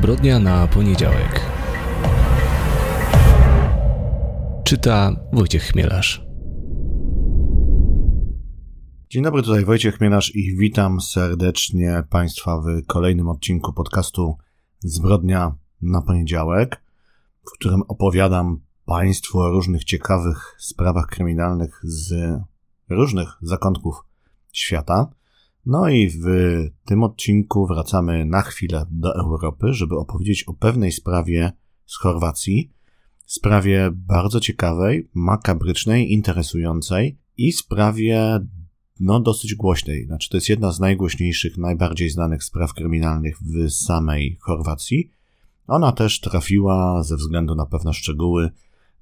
Zbrodnia na poniedziałek. Czyta Wojciech Chmielarz. Dzień dobry, tutaj Wojciech Chmielarz i witam serdecznie Państwa w kolejnym odcinku podcastu Zbrodnia na poniedziałek, w którym opowiadam Państwu o różnych ciekawych sprawach kryminalnych z różnych zakątków świata. No i w tym odcinku wracamy na chwilę do Europy, żeby opowiedzieć o pewnej sprawie z Chorwacji. Sprawie bardzo ciekawej, makabrycznej, interesującej i sprawie no dosyć głośnej. Znaczy to jest jedna z najgłośniejszych, najbardziej znanych spraw kryminalnych w samej Chorwacji. Ona też trafiła ze względu na pewne szczegóły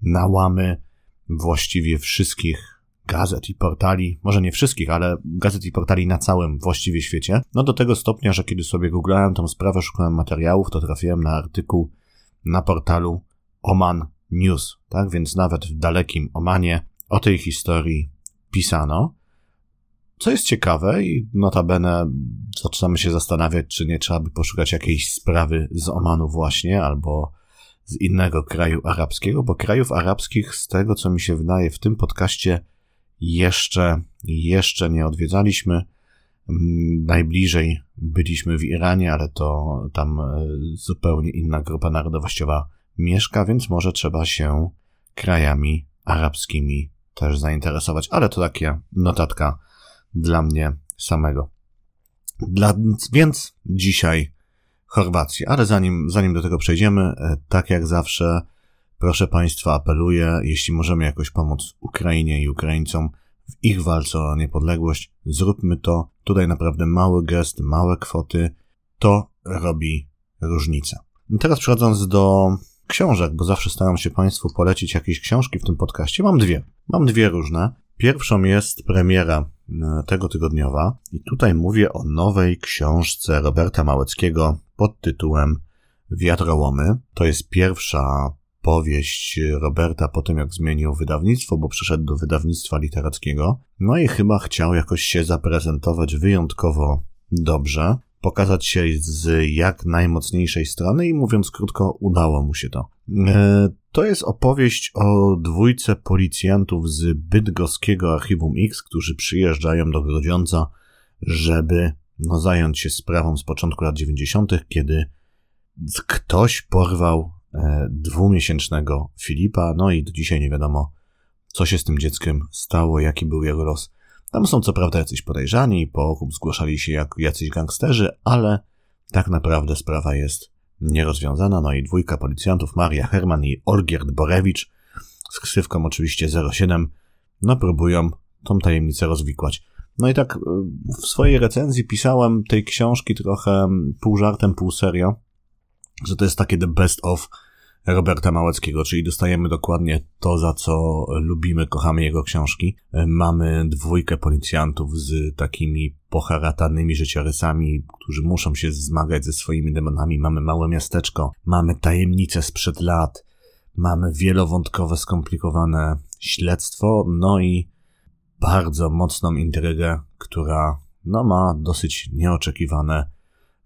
na łamy właściwie wszystkich gazet i portali, może nie wszystkich, ale gazet i portali na całym właściwie świecie. No do tego stopnia, że kiedy sobie googlałem tą sprawę, szukałem materiałów, to trafiłem na artykuł na portalu Oman News, tak? Więc nawet w dalekim Omanie o tej historii pisano. Co jest ciekawe i notabene zaczynamy się zastanawiać, czy nie trzeba by poszukać jakiejś sprawy z Omanu właśnie, albo z innego kraju arabskiego, bo krajów arabskich, z tego co mi się wydaje w tym podcaście, jeszcze, jeszcze nie odwiedzaliśmy. Mm, najbliżej byliśmy w Iranie, ale to tam e, zupełnie inna grupa narodowościowa mieszka, więc może trzeba się krajami arabskimi też zainteresować, ale to taka notatka dla mnie samego. Dla, więc dzisiaj Chorwacja, ale zanim, zanim do tego przejdziemy, e, tak jak zawsze, Proszę Państwa, apeluję, jeśli możemy jakoś pomóc Ukrainie i Ukraińcom w ich walce o niepodległość, zróbmy to. Tutaj naprawdę mały gest, małe kwoty, to robi różnicę. I teraz przechodząc do książek, bo zawsze staram się Państwu polecić jakieś książki w tym podcaście. Mam dwie. Mam dwie różne. Pierwszą jest premiera e, tego tygodniowa i tutaj mówię o nowej książce Roberta Małeckiego pod tytułem Wiatrołomy. To jest pierwsza powieść Roberta po tym, jak zmienił wydawnictwo, bo przyszedł do wydawnictwa literackiego. No i chyba chciał jakoś się zaprezentować wyjątkowo dobrze, pokazać się z jak najmocniejszej strony i mówiąc krótko, udało mu się to. E, to jest opowieść o dwójce policjantów z bydgoskiego Archiwum X, którzy przyjeżdżają do Grodziąca, żeby no, zająć się sprawą z początku lat 90., kiedy ktoś porwał dwumiesięcznego Filipa, no i do dzisiaj nie wiadomo, co się z tym dzieckiem stało, jaki był jego los. Tam są co prawda jacyś podejrzani, po okup zgłaszali się jak jacyś gangsterzy, ale tak naprawdę sprawa jest nierozwiązana. No i dwójka policjantów, Maria Herman i Olgierd Borewicz, z ksywką oczywiście 07, no próbują tą tajemnicę rozwikłać. No i tak e, w swojej recenzji pisałem tej książki trochę pół żartem, pół serio, że to jest takie the best of Roberta Małeckiego, czyli dostajemy dokładnie to, za co lubimy, kochamy jego książki. Mamy dwójkę policjantów z takimi poharatanymi życiorysami, którzy muszą się zmagać ze swoimi demonami. Mamy małe miasteczko, mamy tajemnice sprzed lat, mamy wielowątkowe, skomplikowane śledztwo, no i bardzo mocną intrygę, która no, ma dosyć nieoczekiwane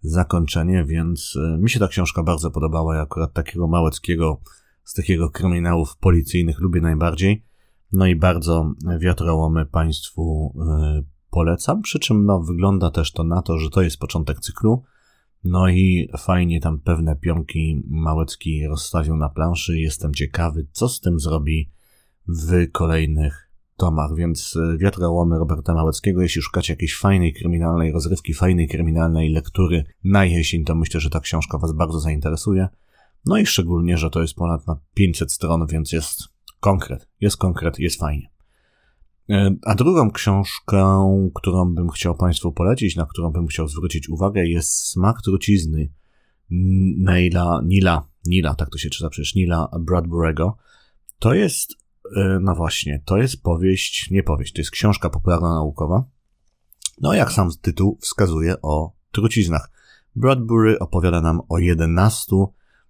zakończenie, więc e, mi się ta książka bardzo podobała. Ja akurat takiego Małeckiego z takiego kryminałów policyjnych lubię najbardziej. No i bardzo wiatrołomy Państwu e, polecam. Przy czym no, wygląda też to na to, że to jest początek cyklu. No i fajnie tam pewne pionki Małecki rozstawił na planszy. Jestem ciekawy, co z tym zrobi w kolejnych tomach, więc e, Wiatrołomy Roberta Małeckiego, jeśli szukacie jakiejś fajnej kryminalnej rozrywki, fajnej kryminalnej lektury na jesień, to myślę, że ta książka Was bardzo zainteresuje. No i szczególnie, że to jest ponad na 500 stron, więc jest konkret, jest konkret, jest fajnie. E, a drugą książkę, którą bym chciał Państwu polecić, na którą bym chciał zwrócić uwagę, jest Smak trucizny Neila, Nila, Nila, tak to się czyta przecież, Nila Bradburego. To jest no właśnie, to jest powieść, nie powieść, to jest książka popularno-naukowa. No, jak sam tytuł wskazuje, o truciznach. Bradbury opowiada nam o 11,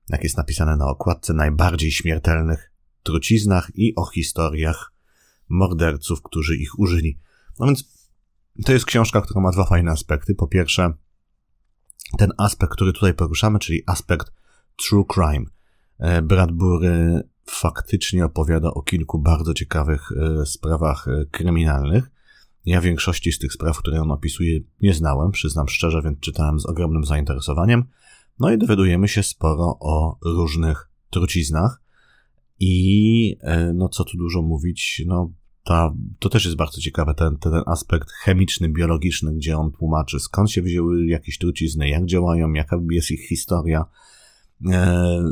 jak jest napisane na okładce, najbardziej śmiertelnych truciznach i o historiach morderców, którzy ich użyli. No więc to jest książka, która ma dwa fajne aspekty. Po pierwsze, ten aspekt, który tutaj poruszamy, czyli aspekt true crime. E, Bradbury faktycznie opowiada o kilku bardzo ciekawych e, sprawach e, kryminalnych. Ja większości z tych spraw, które on opisuje, nie znałem, przyznam szczerze, więc czytałem z ogromnym zainteresowaniem. No i dowiadujemy się sporo o różnych truciznach. I no co tu dużo mówić, no ta, to też jest bardzo ciekawe, ten, ten aspekt chemiczny, biologiczny, gdzie on tłumaczy skąd się wzięły jakieś trucizny, jak działają, jaka jest ich historia, e,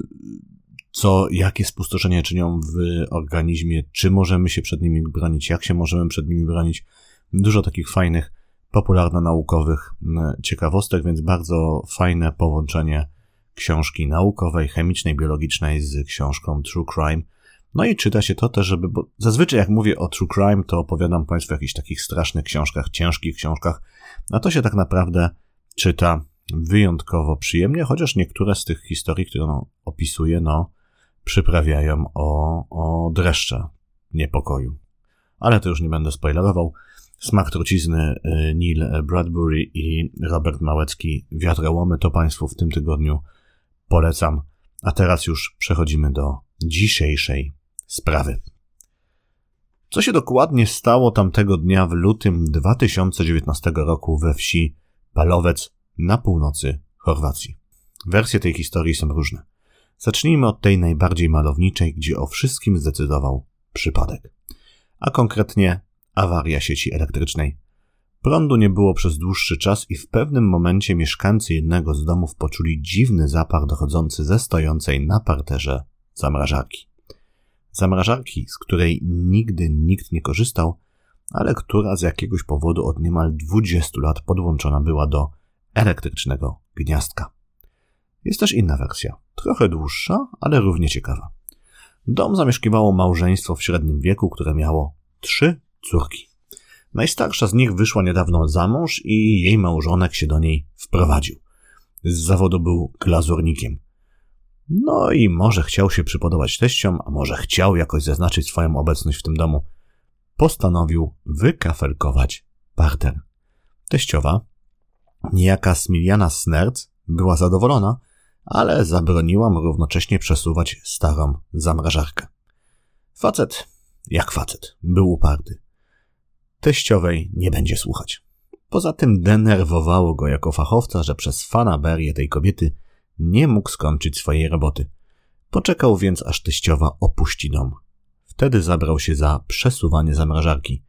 co, jakie spustoszenie czynią w organizmie, czy możemy się przed nimi bronić, jak się możemy przed nimi bronić. Dużo takich fajnych, popularno-naukowych ciekawostek, więc bardzo fajne połączenie książki naukowej, chemicznej, biologicznej z książką True Crime no i czyta się to też, żeby, bo zazwyczaj jak mówię o true crime, to opowiadam Państwu o jakichś takich strasznych książkach, ciężkich książkach, a to się tak naprawdę czyta wyjątkowo przyjemnie, chociaż niektóre z tych historii, które on opisuje, no, przyprawiają o, o dreszcze niepokoju. Ale to już nie będę spoilerował. Smak trucizny y, Neil Bradbury i Robert Małecki Wiatrołomy to Państwu w tym tygodniu polecam. A teraz już przechodzimy do dzisiejszej sprawy. Co się dokładnie stało tamtego dnia w lutym 2019 roku we wsi Palowec na północy Chorwacji? Wersje tej historii są różne. Zacznijmy od tej najbardziej malowniczej, gdzie o wszystkim zdecydował przypadek, a konkretnie awaria sieci elektrycznej. Prądu nie było przez dłuższy czas i w pewnym momencie mieszkańcy jednego z domów poczuli dziwny zapach dochodzący ze stojącej na parterze zamrażarki zamrażarki, z której nigdy nikt nie korzystał, ale która z jakiegoś powodu od niemal 20 lat podłączona była do elektrycznego gniazdka. Jest też inna wersja, trochę dłuższa, ale równie ciekawa. Dom zamieszkiwało małżeństwo w średnim wieku, które miało trzy córki. Najstarsza z nich wyszła niedawno za mąż i jej małżonek się do niej wprowadził. Z zawodu był glazurnikiem. No i może chciał się przypodobać teściom, a może chciał jakoś zaznaczyć swoją obecność w tym domu. Postanowił wykafelkować parter. Teściowa, niejaka Smiliana Snerc, była zadowolona, ale zabroniła mu równocześnie przesuwać starą zamrażarkę. Facet, jak facet, był uparty. Teściowej nie będzie słuchać. Poza tym denerwowało go jako fachowca, że przez fanaberię tej kobiety nie mógł skończyć swojej roboty. Poczekał więc, aż teściowa opuści dom. Wtedy zabrał się za przesuwanie zamrażarki.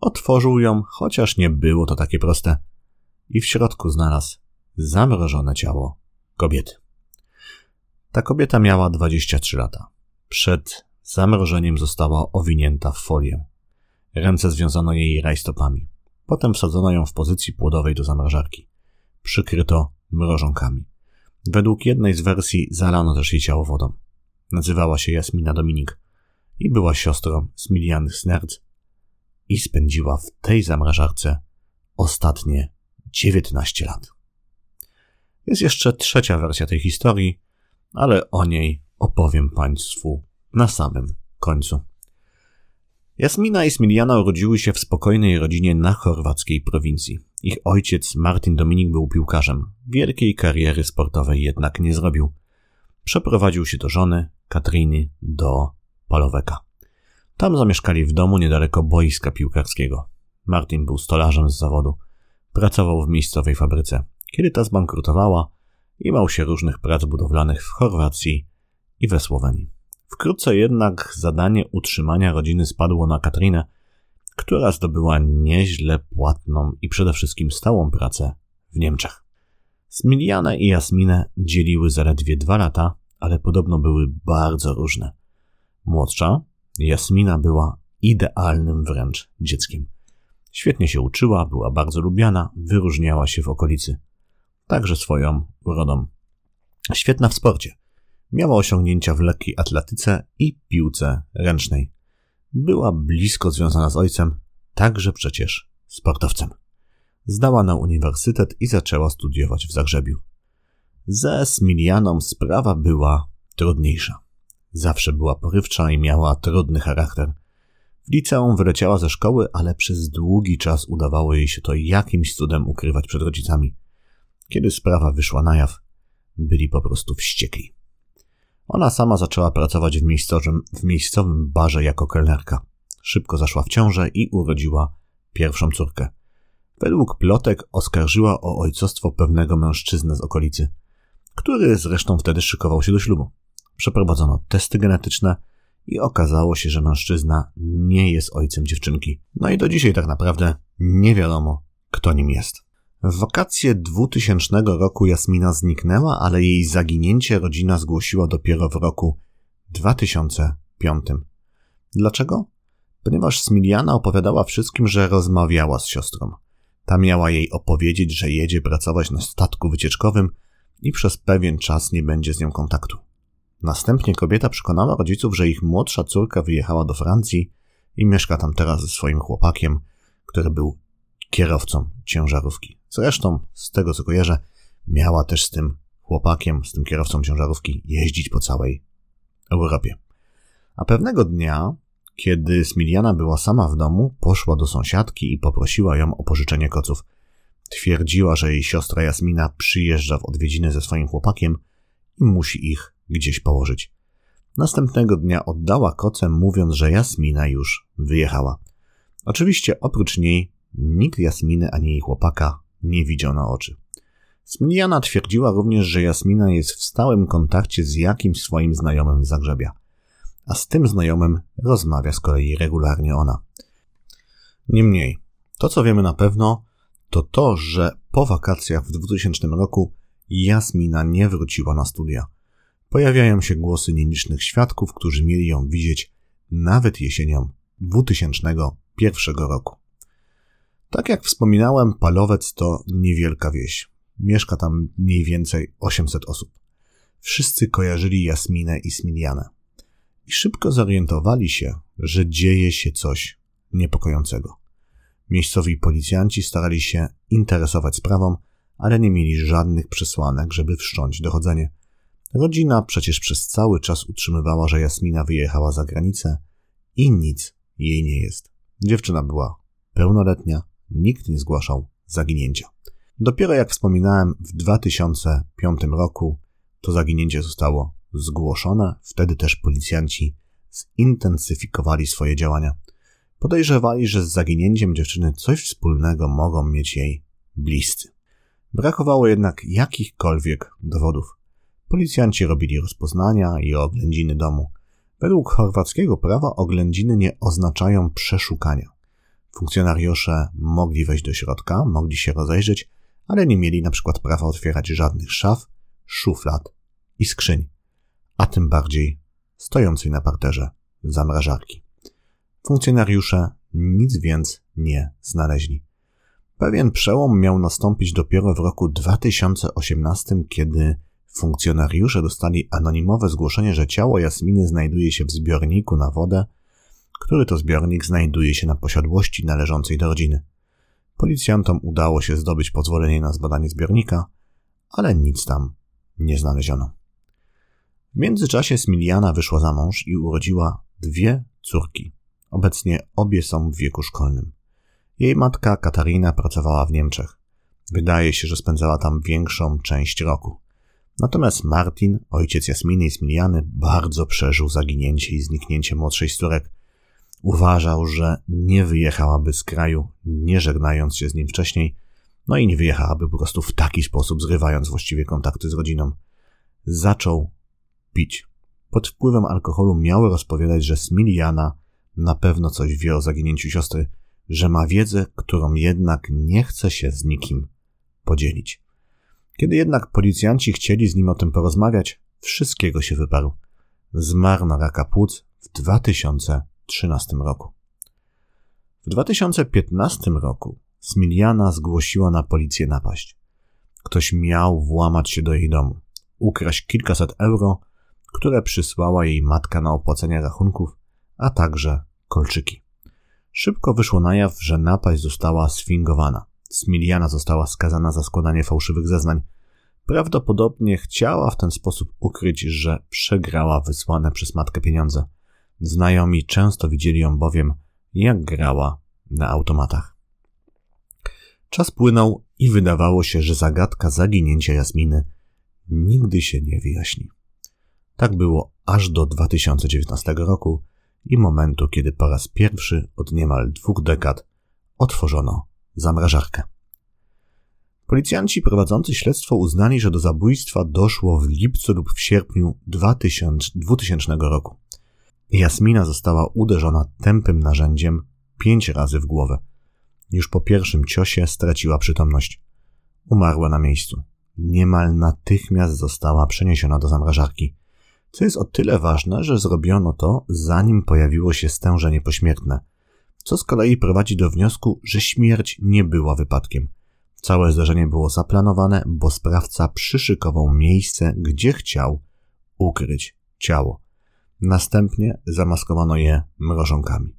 Otworzył ją, chociaż nie było to takie proste. I w środku znalazł zamrożone ciało kobiety. Ta kobieta miała 23 lata. Przed zamrożeniem została owinięta w folię. Ręce związano jej rajstopami. Potem wsadzono ją w pozycji płodowej do zamrażarki. Przykryto mrożonkami. Według jednej z wersji zalano też jej ciało wodą. Nazywała się Jasmina Dominik i była siostrą Smiliany Snerc i spędziła w tej zamrażarce ostatnie 19 lat. Jest jeszcze trzecia wersja tej historii, ale o niej opowiem Państwu na samym końcu. Jasmina i Smiliana urodziły się w spokojnej rodzinie na chorwackiej prowincji. Ich ojciec Martin Dominik był piłkarzem. Wielkiej kariery sportowej jednak nie zrobił. Przeprowadził się do żony, Katriny, do Paloweka. Tam zamieszkali w domu niedaleko boiska piłkarskiego. Martin był stolarzem z zawodu. Pracował w miejscowej fabryce. Kiedy ta zbankrutowała, imał się różnych prac budowlanych w Chorwacji i we Słowenii. Wkrótce jednak zadanie utrzymania rodziny spadło na Katrinę, która zdobyła nieźle płatną i przede wszystkim stałą pracę w Niemczech. Smilianę i Jasminę dzieliły zaledwie dwa lata, ale podobno były bardzo różne. Młodsza, Jasmina była idealnym wręcz dzieckiem. Świetnie się uczyła, była bardzo lubiana, wyróżniała się w okolicy. Także swoją urodą. Świetna w sporcie. Miała osiągnięcia w lekkiej atletyce i piłce ręcznej. Była blisko związana z ojcem, także przecież sportowcem. Zdała na uniwersytet i zaczęła studiować w Zagrzebiu. Ze Smilianą sprawa była trudniejsza. Zawsze była porywcza i miała trudny charakter. W liceum wyleciała ze szkoły, ale przez długi czas udawało jej się to jakimś cudem ukrywać przed rodzicami. Kiedy sprawa wyszła na jaw, byli po prostu wściekli. Ona sama zaczęła pracować w miejscowym, w miejscowym barze jako kelnerka. Szybko zaszła w ciążę i urodziła pierwszą córkę. Według plotek oskarżyła o ojcostwo pewnego mężczyznę z okolicy, który zresztą wtedy szykował się do ślubu. Przeprowadzono testy genetyczne i okazało się, że mężczyzna nie jest ojcem dziewczynki. No i do dzisiaj tak naprawdę nie wiadomo, kto nim jest. W wakacje 2000 roku Jasmina zniknęła, ale jej zaginięcie rodzina zgłosiła dopiero w roku 2005. Dlaczego? Ponieważ Smiliana opowiadała wszystkim, że rozmawiała z siostrą. Ta miała jej opowiedzieć, że jedzie pracować na statku wycieczkowym i przez pewien czas nie będzie z nią kontaktu. Następnie kobieta przekonała rodziców, że ich młodsza córka wyjechała do Francji i mieszka tam teraz ze swoim chłopakiem, który był kierowcą ciężarówki. Zresztą, z tego co kojarzę, miała też z tym chłopakiem, z tym kierowcą ciężarówki jeździć po całej Europie. A pewnego dnia, kiedy Smiliana była sama w domu, poszła do sąsiadki i poprosiła ją o pożyczenie koców. Twierdziła, że jej siostra Jasmina przyjeżdża w odwiedziny ze swoim chłopakiem i musi ich gdzieś położyć. Następnego dnia oddała koce, mówiąc, że Jasmina już wyjechała. Oczywiście oprócz niej nikt Jasminy ani jej chłopaka nie widział na oczy. Smiliana twierdziła również, że Jasmina jest w stałym kontakcie z jakimś swoim znajomym z Zagrzebia, a z tym znajomym rozmawia z kolei regularnie ona. Niemniej, to co wiemy na pewno, to to, że po wakacjach w 2000 roku Jasmina nie wróciła na studia. Pojawiają się głosy nielicznych świadków, którzy mieli ją widzieć nawet jesienią 2001 roku. Tak jak wspominałem, Palowiec to niewielka wieś. Mieszka tam mniej więcej 800 osób. Wszyscy kojarzyli Jasminę i Smilianę. I szybko zorientowali się, że dzieje się coś niepokojącego. Miejscowi policjanci starali się interesować sprawą, ale nie mieli żadnych przesłanek, żeby wszcząć dochodzenie. Rodzina przecież przez cały czas utrzymywała, że Jasmina wyjechała za granicę i nic jej nie jest. Dziewczyna była pełnoletnia, nikt nie zgłaszał zaginięcia. Dopiero jak wspominałem, w 2005 roku to zaginięcie zostało zgłoszone, wtedy też policjanci zintensyfikowali swoje działania. Podejrzewali, że z zaginięciem dziewczyny coś wspólnego mogą mieć jej bliscy. Brakowało jednak jakichkolwiek dowodów. Policjanci robili rozpoznania i oględziny domu. Według chorwackiego prawa oględziny nie oznaczają przeszukania. Funkcjonariusze mogli wejść do środka, mogli się rozejrzeć, ale nie mieli na przykład prawa otwierać żadnych szaf, szuflad i skrzyń, a tym bardziej stojącej na parterze zamrażarki. Funkcjonariusze nic więc nie znaleźli. Pewien przełom miał nastąpić dopiero w roku 2018, kiedy funkcjonariusze dostali anonimowe zgłoszenie, że ciało Jasminy znajduje się w zbiorniku na wodę, który to zbiornik znajduje się na posiadłości należącej do rodziny. Policjantom udało się zdobyć pozwolenie na zbadanie zbiornika, ale nic tam nie znaleziono. W międzyczasie Smiliana wyszła za mąż i urodziła dwie córki. Obecnie obie są w wieku szkolnym. Jej matka Katarina pracowała w Niemczech. Wydaje się, że spędzała tam większą część roku. Natomiast Martin, ojciec Jasminy i Smiliany, bardzo przeżył zaginięcie i zniknięcie młodszej z córek. Uważał, że nie wyjechałaby z kraju, nie żegnając się z nim wcześniej, no i nie wyjechałaby po prostu w taki sposób, zrywając właściwie kontakty z rodziną. Zaczął pić. Pod wpływem alkoholu miały rozpowiadać, że Smiliana na pewno coś wie o zaginięciu siostry, że ma wiedzę, którą jednak nie chce się z nikim podzielić. Kiedy jednak policjanci chcieli z nim o tym porozmawiać, wszystkiego się wyparł. Zmarł na raka płuc w 2013 roku. W 2015 roku Smiliana zgłosiła na policję napaść. Ktoś miał włamać się do jej domu, ukraść kilkaset euro, które przysłała jej matka na opłacenie rachunków, a także kolczyki. Szybko wyszło na jaw, że napaść została sfingowana. Smiliana została skazana za składanie fałszywych zeznań. Prawdopodobnie chciała w ten sposób ukryć, że przegrała wysłane przez matkę pieniądze. Znajomi często widzieli ją bowiem, jak grała na automatach. Czas płynął i wydawało się, że zagadka zaginięcia Jasminy nigdy się nie wyjaśni. Tak było aż do 2019 roku i momentu, kiedy po raz pierwszy od niemal dwóch dekad otworzono zamrażarkę. Policjanci prowadzący śledztwo uznali, że do zabójstwa doszło w lipcu lub w sierpniu 2000, 2000 roku. Jasmina została uderzona tępym narzędziem pięć razy w głowę. Już po pierwszym ciosie straciła przytomność. Umarła na miejscu. Niemal natychmiast została przeniesiona do zamrażarki. Co jest o tyle ważne, że zrobiono to zanim pojawiło się stężenie pośmiertne, co z kolei prowadzi do wniosku, że śmierć nie była wypadkiem. Całe zdarzenie było zaplanowane, bo sprawca przyszykował miejsce, gdzie chciał ukryć ciało. Następnie zamaskowano je mrożonkami.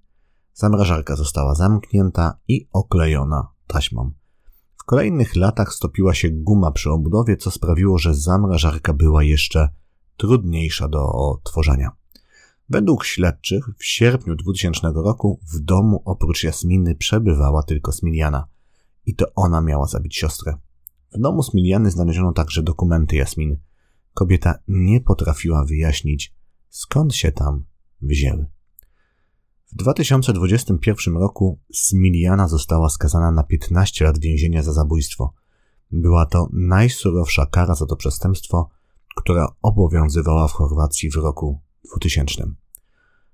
Zamrażarka została zamknięta i oklejona taśmą. W kolejnych latach stopiła się guma przy obudowie, co sprawiło, że zamrażarka była jeszcze trudniejsza do otworzenia. Według śledczych w sierpniu 2000 roku w domu oprócz Jasminy przebywała tylko Smiliana i to ona miała zabić siostrę. W domu Smiliany znaleziono także dokumenty Jasminy. Kobieta nie potrafiła wyjaśnić, skąd się tam wzięły. W 2021 roku Smiliana została skazana na 15 lat więzienia za zabójstwo. Była to najsurowsza kara za to przestępstwo, która obowiązywała w Chorwacji w roku 2000.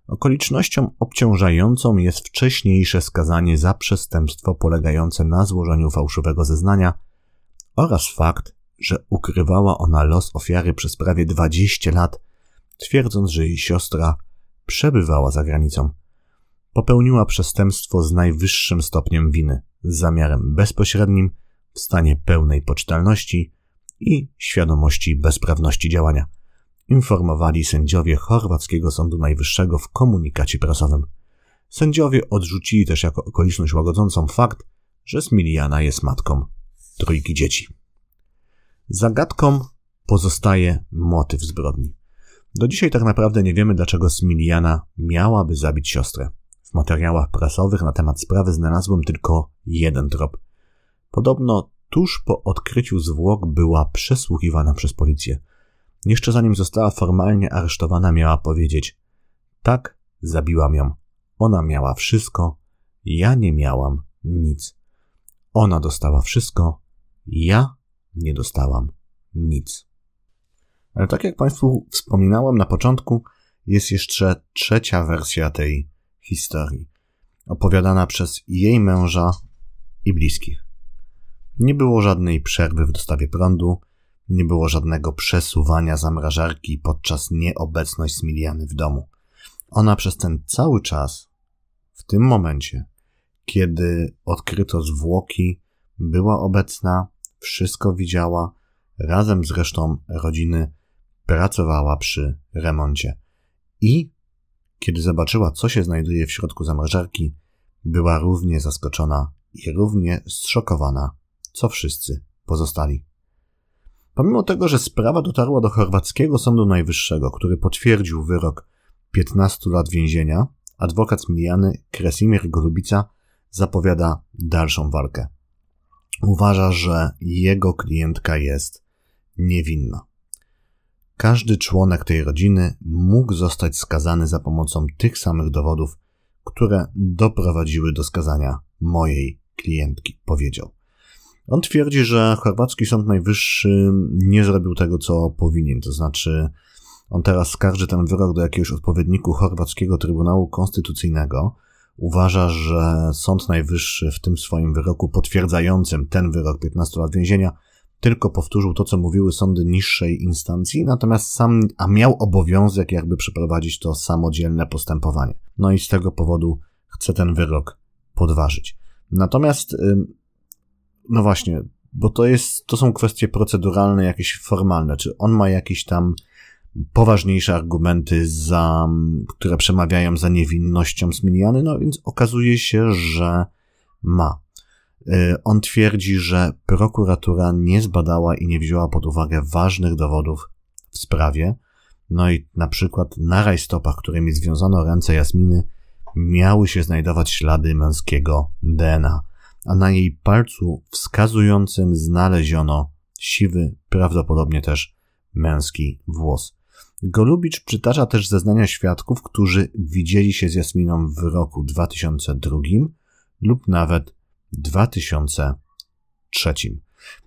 Okolicznością obciążającą jest wcześniejsze skazanie za przestępstwo polegające na złożeniu fałszywego zeznania oraz fakt, że ukrywała ona los ofiary przez prawie 20 lat, twierdząc, że jej siostra przebywała za granicą. Popełniła przestępstwo z najwyższym stopniem winy, z zamiarem bezpośrednim, w stanie pełnej poczytalności i świadomości bezprawności działania, informowali sędziowie chorwackiego Sądu Najwyższego w komunikacie prasowym. Sędziowie odrzucili też jako okoliczność łagodzącą fakt, że Smiliana jest matką trójki dzieci. Zagadką pozostaje motyw zbrodni. Do dzisiaj tak naprawdę nie wiemy, dlaczego Smiliana miałaby zabić siostrę. W materiałach prasowych na temat sprawy znalazłem tylko jeden trop. Podobno tuż po odkryciu zwłok była przesłuchiwana przez policję. Jeszcze zanim została formalnie aresztowana, miała powiedzieć: Tak, zabiłam ją. Ona miała wszystko, ja nie miałam nic. Ona dostała wszystko, ja nie dostałam nic. Ale tak jak Państwu wspominałem na początku, jest jeszcze trzecia wersja tej historii, opowiadana przez jej męża i bliskich. Nie było żadnej przerwy w dostawie prądu, nie było żadnego przesuwania zamrażarki podczas nieobecności Smiliany w domu. Ona przez ten cały czas, w tym momencie, kiedy odkryto zwłoki, była obecna, wszystko widziała, razem z resztą rodziny pracowała przy remoncie. I kiedy zobaczyła, co się znajduje w środku zamrażarki, była równie zaskoczona i równie zszokowana, co wszyscy pozostali. Pomimo tego, że sprawa dotarła do chorwackiego Sądu Najwyższego, który potwierdził wyrok 15 lat więzienia, adwokat Smiliany Kresimir Golubica zapowiada dalszą walkę. Uważa, że jego klientka jest niewinna. Każdy członek tej rodziny mógł zostać skazany za pomocą tych samych dowodów, które doprowadziły do skazania mojej klientki, powiedział. On twierdzi, że chorwacki Sąd Najwyższy nie zrobił tego, co powinien, to znaczy on teraz skarży ten wyrok do jakiegoś odpowiedniku chorwackiego Trybunału Konstytucyjnego. Uważa, że Sąd Najwyższy w tym swoim wyroku potwierdzającym ten wyrok 15 lat więzienia tylko powtórzył to, co mówiły sądy niższej instancji, natomiast sam, a miał obowiązek jakby przeprowadzić to samodzielne postępowanie. No i z tego powodu chce ten wyrok podważyć. Natomiast no właśnie, bo to jest, to są kwestie proceduralne, jakieś formalne. Czy on ma jakieś tam poważniejsze argumenty, za, które przemawiają za niewinnością Smiliany? No więc okazuje się, że ma. Y, on twierdzi, że prokuratura nie zbadała i nie wzięła pod uwagę ważnych dowodów w sprawie. No i na przykład na rajstopach, którymi związano ręce Jasminy, miały się znajdować ślady męskiego DNA a na jej palcu wskazującym znaleziono siwy, prawdopodobnie też męski włos. Golubicz przytacza też zeznania świadków, którzy widzieli się z Jasminą w roku 2002 lub nawet 2003.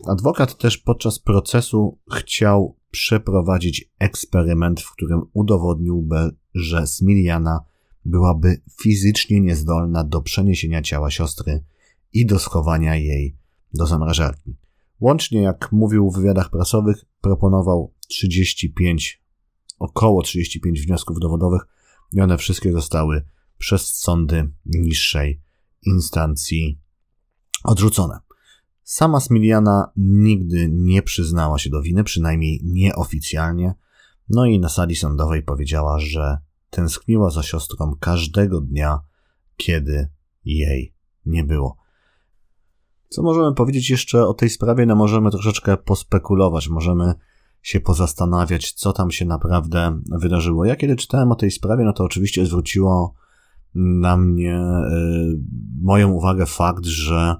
Adwokat też podczas procesu chciał przeprowadzić eksperyment, w którym udowodniłby, że Smiliana byłaby fizycznie niezdolna do przeniesienia ciała siostry i do schowania jej do zamrażarki. Łącznie, jak mówił w wywiadach prasowych, proponował 35, około 35 wniosków dowodowych i one wszystkie zostały przez sądy niższej instancji odrzucone. Sama Smiliana nigdy nie przyznała się do winy, przynajmniej nieoficjalnie, no i na sali sądowej powiedziała, że tęskniła za siostrą każdego dnia, kiedy jej nie było. Co możemy powiedzieć jeszcze o tej sprawie? No możemy troszeczkę pospekulować, możemy się pozastanawiać, co tam się naprawdę wydarzyło. Ja kiedy czytałem o tej sprawie, no to oczywiście zwróciło na mnie y, moją uwagę fakt, że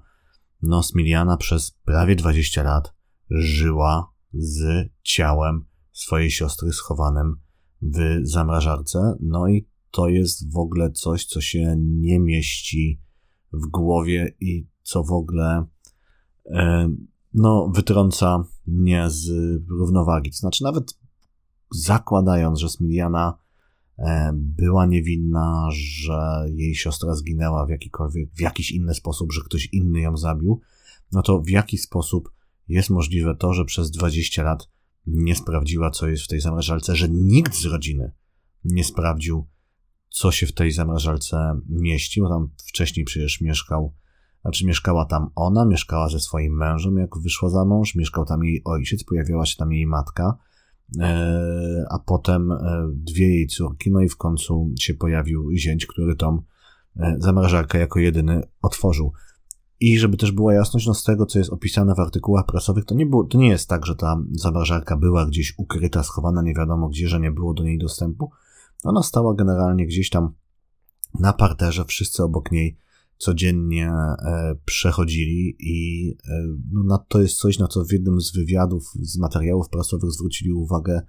no Smiliana przez prawie 20 lat żyła z ciałem swojej siostry schowanym w zamrażarce. No i to jest w ogóle coś, co się nie mieści w głowie i co w ogóle e, no, wytrąca mnie z równowagi. To znaczy, nawet zakładając, że Smiliana była niewinna, że jej siostra zginęła w jakikolwiek, w jakiś inny sposób, że ktoś inny ją zabił, no to w jaki sposób jest możliwe to, że przez 20 lat nie sprawdziła, co jest w tej zamrażalce, że nikt z rodziny nie sprawdził, co się w tej zamrażalce mieści, bo tam wcześniej przecież mieszkał, znaczy mieszkała tam ona, mieszkała ze swoim mężem, jak wyszła za mąż, mieszkał tam jej ojciec, pojawiała się tam jej matka, e, a potem e, dwie jej córki, no i w końcu się pojawił zięć, który tą e, zamrażarkę jako jedyny otworzył. I żeby też była jasność, no z tego, co jest opisane w artykułach prasowych, to nie, było, to nie jest tak, że ta zamrażarka była gdzieś ukryta, schowana nie wiadomo gdzie, że nie było do niej dostępu. Ona stała generalnie gdzieś tam na parterze, wszyscy obok niej codziennie e, przechodzili i e, no, to jest coś, na co w jednym z wywiadów, z materiałów prasowych zwrócili uwagę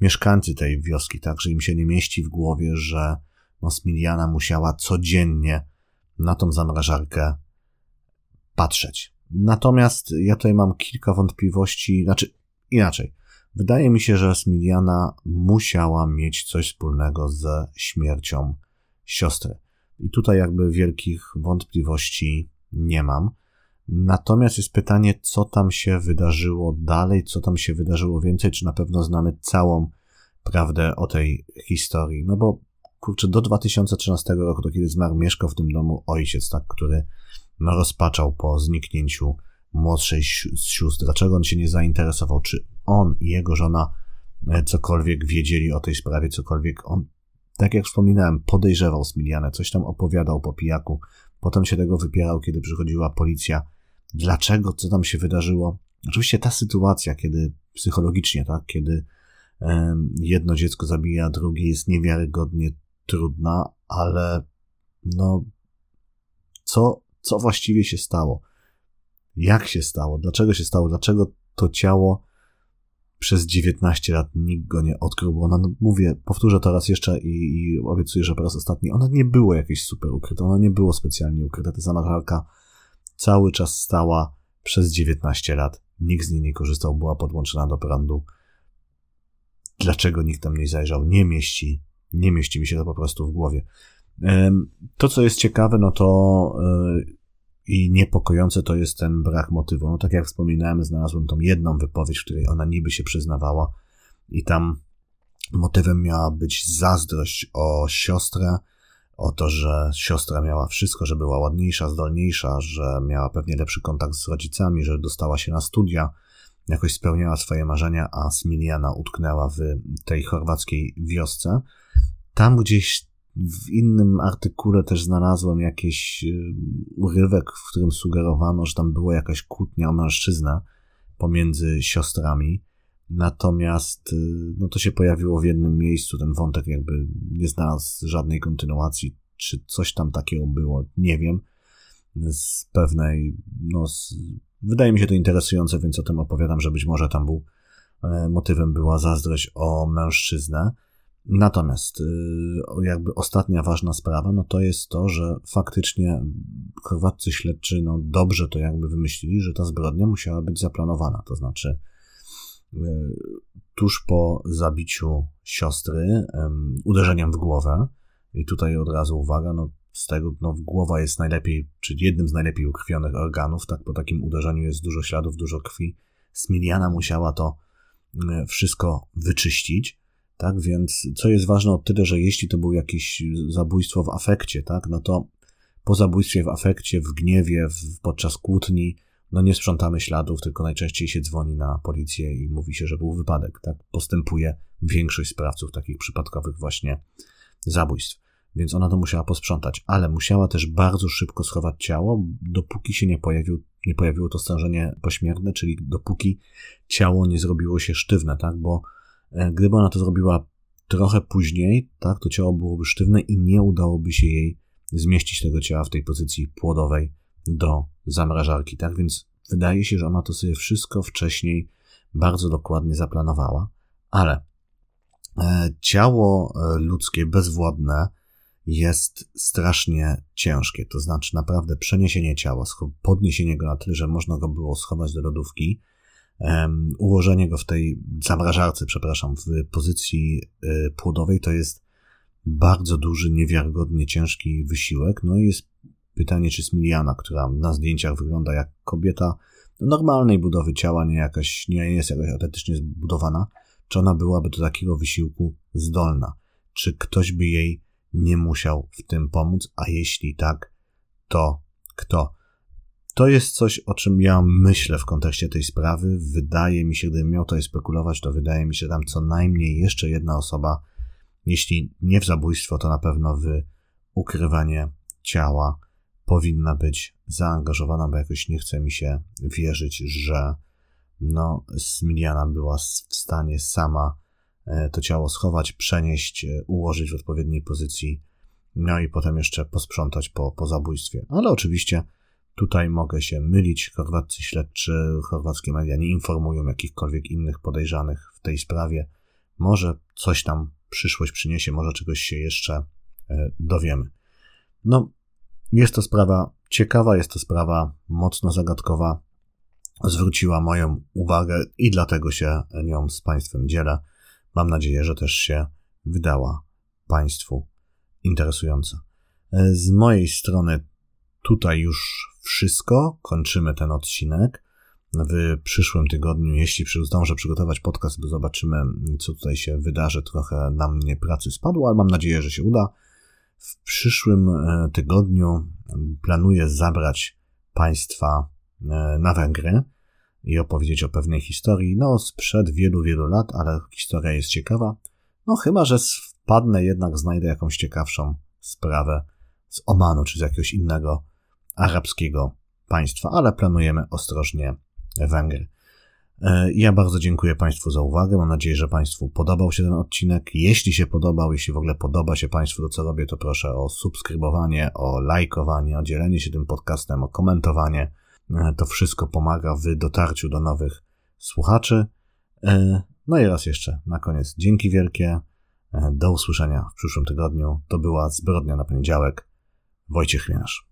mieszkańcy tej wioski, tak, że im się nie mieści w głowie, że no, Smiliana musiała codziennie na tą zamrażarkę patrzeć. Natomiast ja tutaj mam kilka wątpliwości, znaczy inaczej. Wydaje mi się, że Smiliana musiała mieć coś wspólnego ze śmiercią siostry. I tutaj jakby wielkich wątpliwości nie mam. Natomiast jest pytanie, co tam się wydarzyło dalej, co tam się wydarzyło więcej, czy na pewno znamy całą prawdę o tej historii. No bo kurczę, do 2013 roku, do kiedy zmarł, mieszkał w tym domu ojciec, tak, który no, rozpaczał po zniknięciu młodszej sióstr. Dlaczego on się nie zainteresował? Czy on i jego żona e, cokolwiek wiedzieli o tej sprawie, cokolwiek on, tak jak wspominałem, podejrzewał Smilianę, coś tam opowiadał po pijaku, potem się tego wypierał, kiedy przychodziła policja. Dlaczego, co tam się wydarzyło? Oczywiście ta sytuacja, kiedy psychologicznie, tak, kiedy jedno dziecko zabija drugie, jest niewiarygodnie trudna, ale no, co co właściwie się stało. Jak się stało, dlaczego się stało, dlaczego to ciało przez 19 lat nikt go nie odkrył, bo ona, no, mówię, powtórzę to raz jeszcze i, i obiecuję, że po raz ostatni, ona nie było jakieś super ukryte, ona nie było specjalnie ukryte, ta zamacharka cały czas stała przez 19 lat, nikt z niej nie korzystał, była podłączona do prądu. Dlaczego nikt tam nie zajrzał? Nie mieści, nie mieści mi się to po prostu w głowie. To, co jest ciekawe, no to e, i niepokojące to jest ten brak motywu. No tak jak wspominałem, znalazłem tą jedną wypowiedź, w której ona niby się przyznawała i tam motywem miała być zazdrość o siostrę, o to, że siostra miała wszystko, że była ładniejsza, zdolniejsza, że miała pewnie lepszy kontakt z rodzicami, że dostała się na studia, jakoś spełniała swoje marzenia, a Smiliana utknęła w tej chorwackiej wiosce. Tam gdzieś w innym artykule też znalazłem jakiś y, urywek, w którym sugerowano, że tam była jakaś kłótnia o mężczyznę pomiędzy siostrami. Natomiast y, no to się pojawiło w jednym miejscu, ten wątek jakby nie znalazł żadnej kontynuacji, czy coś tam takiego było, nie wiem. z pewnej, no, z, wydaje mi się to interesujące, więc o tym opowiadam, że być może tam był e, motywem była zazdrość o mężczyznę. Natomiast y, jakby ostatnia ważna sprawa, no to jest to, że faktycznie chorwaccy śledczy, no dobrze to jakby wymyślili, że ta zbrodnia musiała być zaplanowana. To znaczy, y, tuż po zabiciu siostry, uderzeniem w głowę, i tutaj od razu uwaga, no z tego, no głowa jest najlepiej, czy jednym z najlepiej ukrwionych organów, tak, po takim uderzeniu jest dużo śladów, dużo krwi. Smiliana musiała to y, wszystko wyczyścić. Tak więc, co jest ważne o tyle, że jeśli to było jakieś zabójstwo w afekcie, tak, no to po zabójstwie w afekcie, w gniewie, w, podczas kłótni, no nie sprzątamy śladów, tylko najczęściej się dzwoni na policję i mówi się, że był wypadek, tak. Postępuje większość sprawców takich przypadkowych właśnie zabójstw. Więc ona to musiała posprzątać, ale musiała też bardzo szybko schować ciało, dopóki się nie, pojawił, nie pojawiło to stężenie pośmiertne, czyli dopóki ciało nie zrobiło się sztywne, tak, bo gdyby ona to zrobiła trochę później, tak, to ciało byłoby sztywne i nie udałoby się jej zmieścić tego ciała w tej pozycji płodowej do zamrażarki, tak? Więc wydaje się, że ona to sobie wszystko wcześniej bardzo dokładnie zaplanowała, ale e, ciało e, ludzkie bezwładne jest strasznie ciężkie. To znaczy naprawdę przeniesienie ciała, podniesienie go na tyle, że można go było schować do lodówki, ułożenie go w tej zamrażarce, przepraszam, w pozycji e, płodowej to jest bardzo duży, niewiarygodnie ciężki wysiłek. No i jest pytanie, czy Smiliana, która na zdjęciach wygląda jak kobieta normalnej budowy ciała, nie, jakaś, nie jest jakaś atletycznie zbudowana, czy ona byłaby do takiego wysiłku zdolna? Czy ktoś by jej nie musiał w tym pomóc? A jeśli tak, to kto? To jest coś, o czym ja myślę w kontekście tej sprawy. Wydaje mi się, gdybym miał to spekulować, to wydaje mi się tam co najmniej jeszcze jedna osoba, jeśli nie w zabójstwo, to na pewno w ukrywanie ciała powinna być zaangażowana, bo jakoś nie chce mi się wierzyć, że no, Smiliana była w stanie sama e, to ciało schować, przenieść, e, ułożyć w odpowiedniej pozycji, no i potem jeszcze posprzątać po, po zabójstwie. Ale oczywiście Tutaj mogę się mylić. Chorwaccy śledczy, chorwackie media nie informują jakichkolwiek innych podejrzanych w tej sprawie. Może coś tam przyszłość przyniesie, może czegoś się jeszcze e, dowiemy. No, jest to sprawa ciekawa, jest to sprawa mocno zagadkowa. Zwróciła moją uwagę i dlatego się nią z Państwem dzielę. Mam nadzieję, że też się wydała Państwu interesująca. E, z mojej strony tutaj już wszystko. Kończymy ten odcinek. W przyszłym tygodniu, jeśli zdążę przygotować podcast, to zobaczymy, co tutaj się wydarzy. Trochę na mnie pracy spadło, ale mam nadzieję, że się uda. W przyszłym e, tygodniu planuję zabrać Państwa e, na Węgry i opowiedzieć o pewnej historii, no sprzed wielu, wielu lat, ale historia jest ciekawa. No chyba, że wpadnę jednak, znajdę jakąś ciekawszą sprawę z Omanu czy z jakiegoś innego arabskiego państwa, ale planujemy ostrożnie Węgry. E, ja bardzo dziękuję Państwu za uwagę. Mam nadzieję, że Państwu podobał się ten odcinek. Jeśli się podobał, jeśli w ogóle podoba się Państwu to, co robię, to proszę o subskrybowanie, o lajkowanie, o dzielenie się tym podcastem, o komentowanie. E, to wszystko pomaga w dotarciu do nowych słuchaczy. E, no i raz jeszcze, na koniec, dzięki wielkie. Do usłyszenia w przyszłym tygodniu. To była Zbrodnia na poniedziałek. Wojciech Mianasz.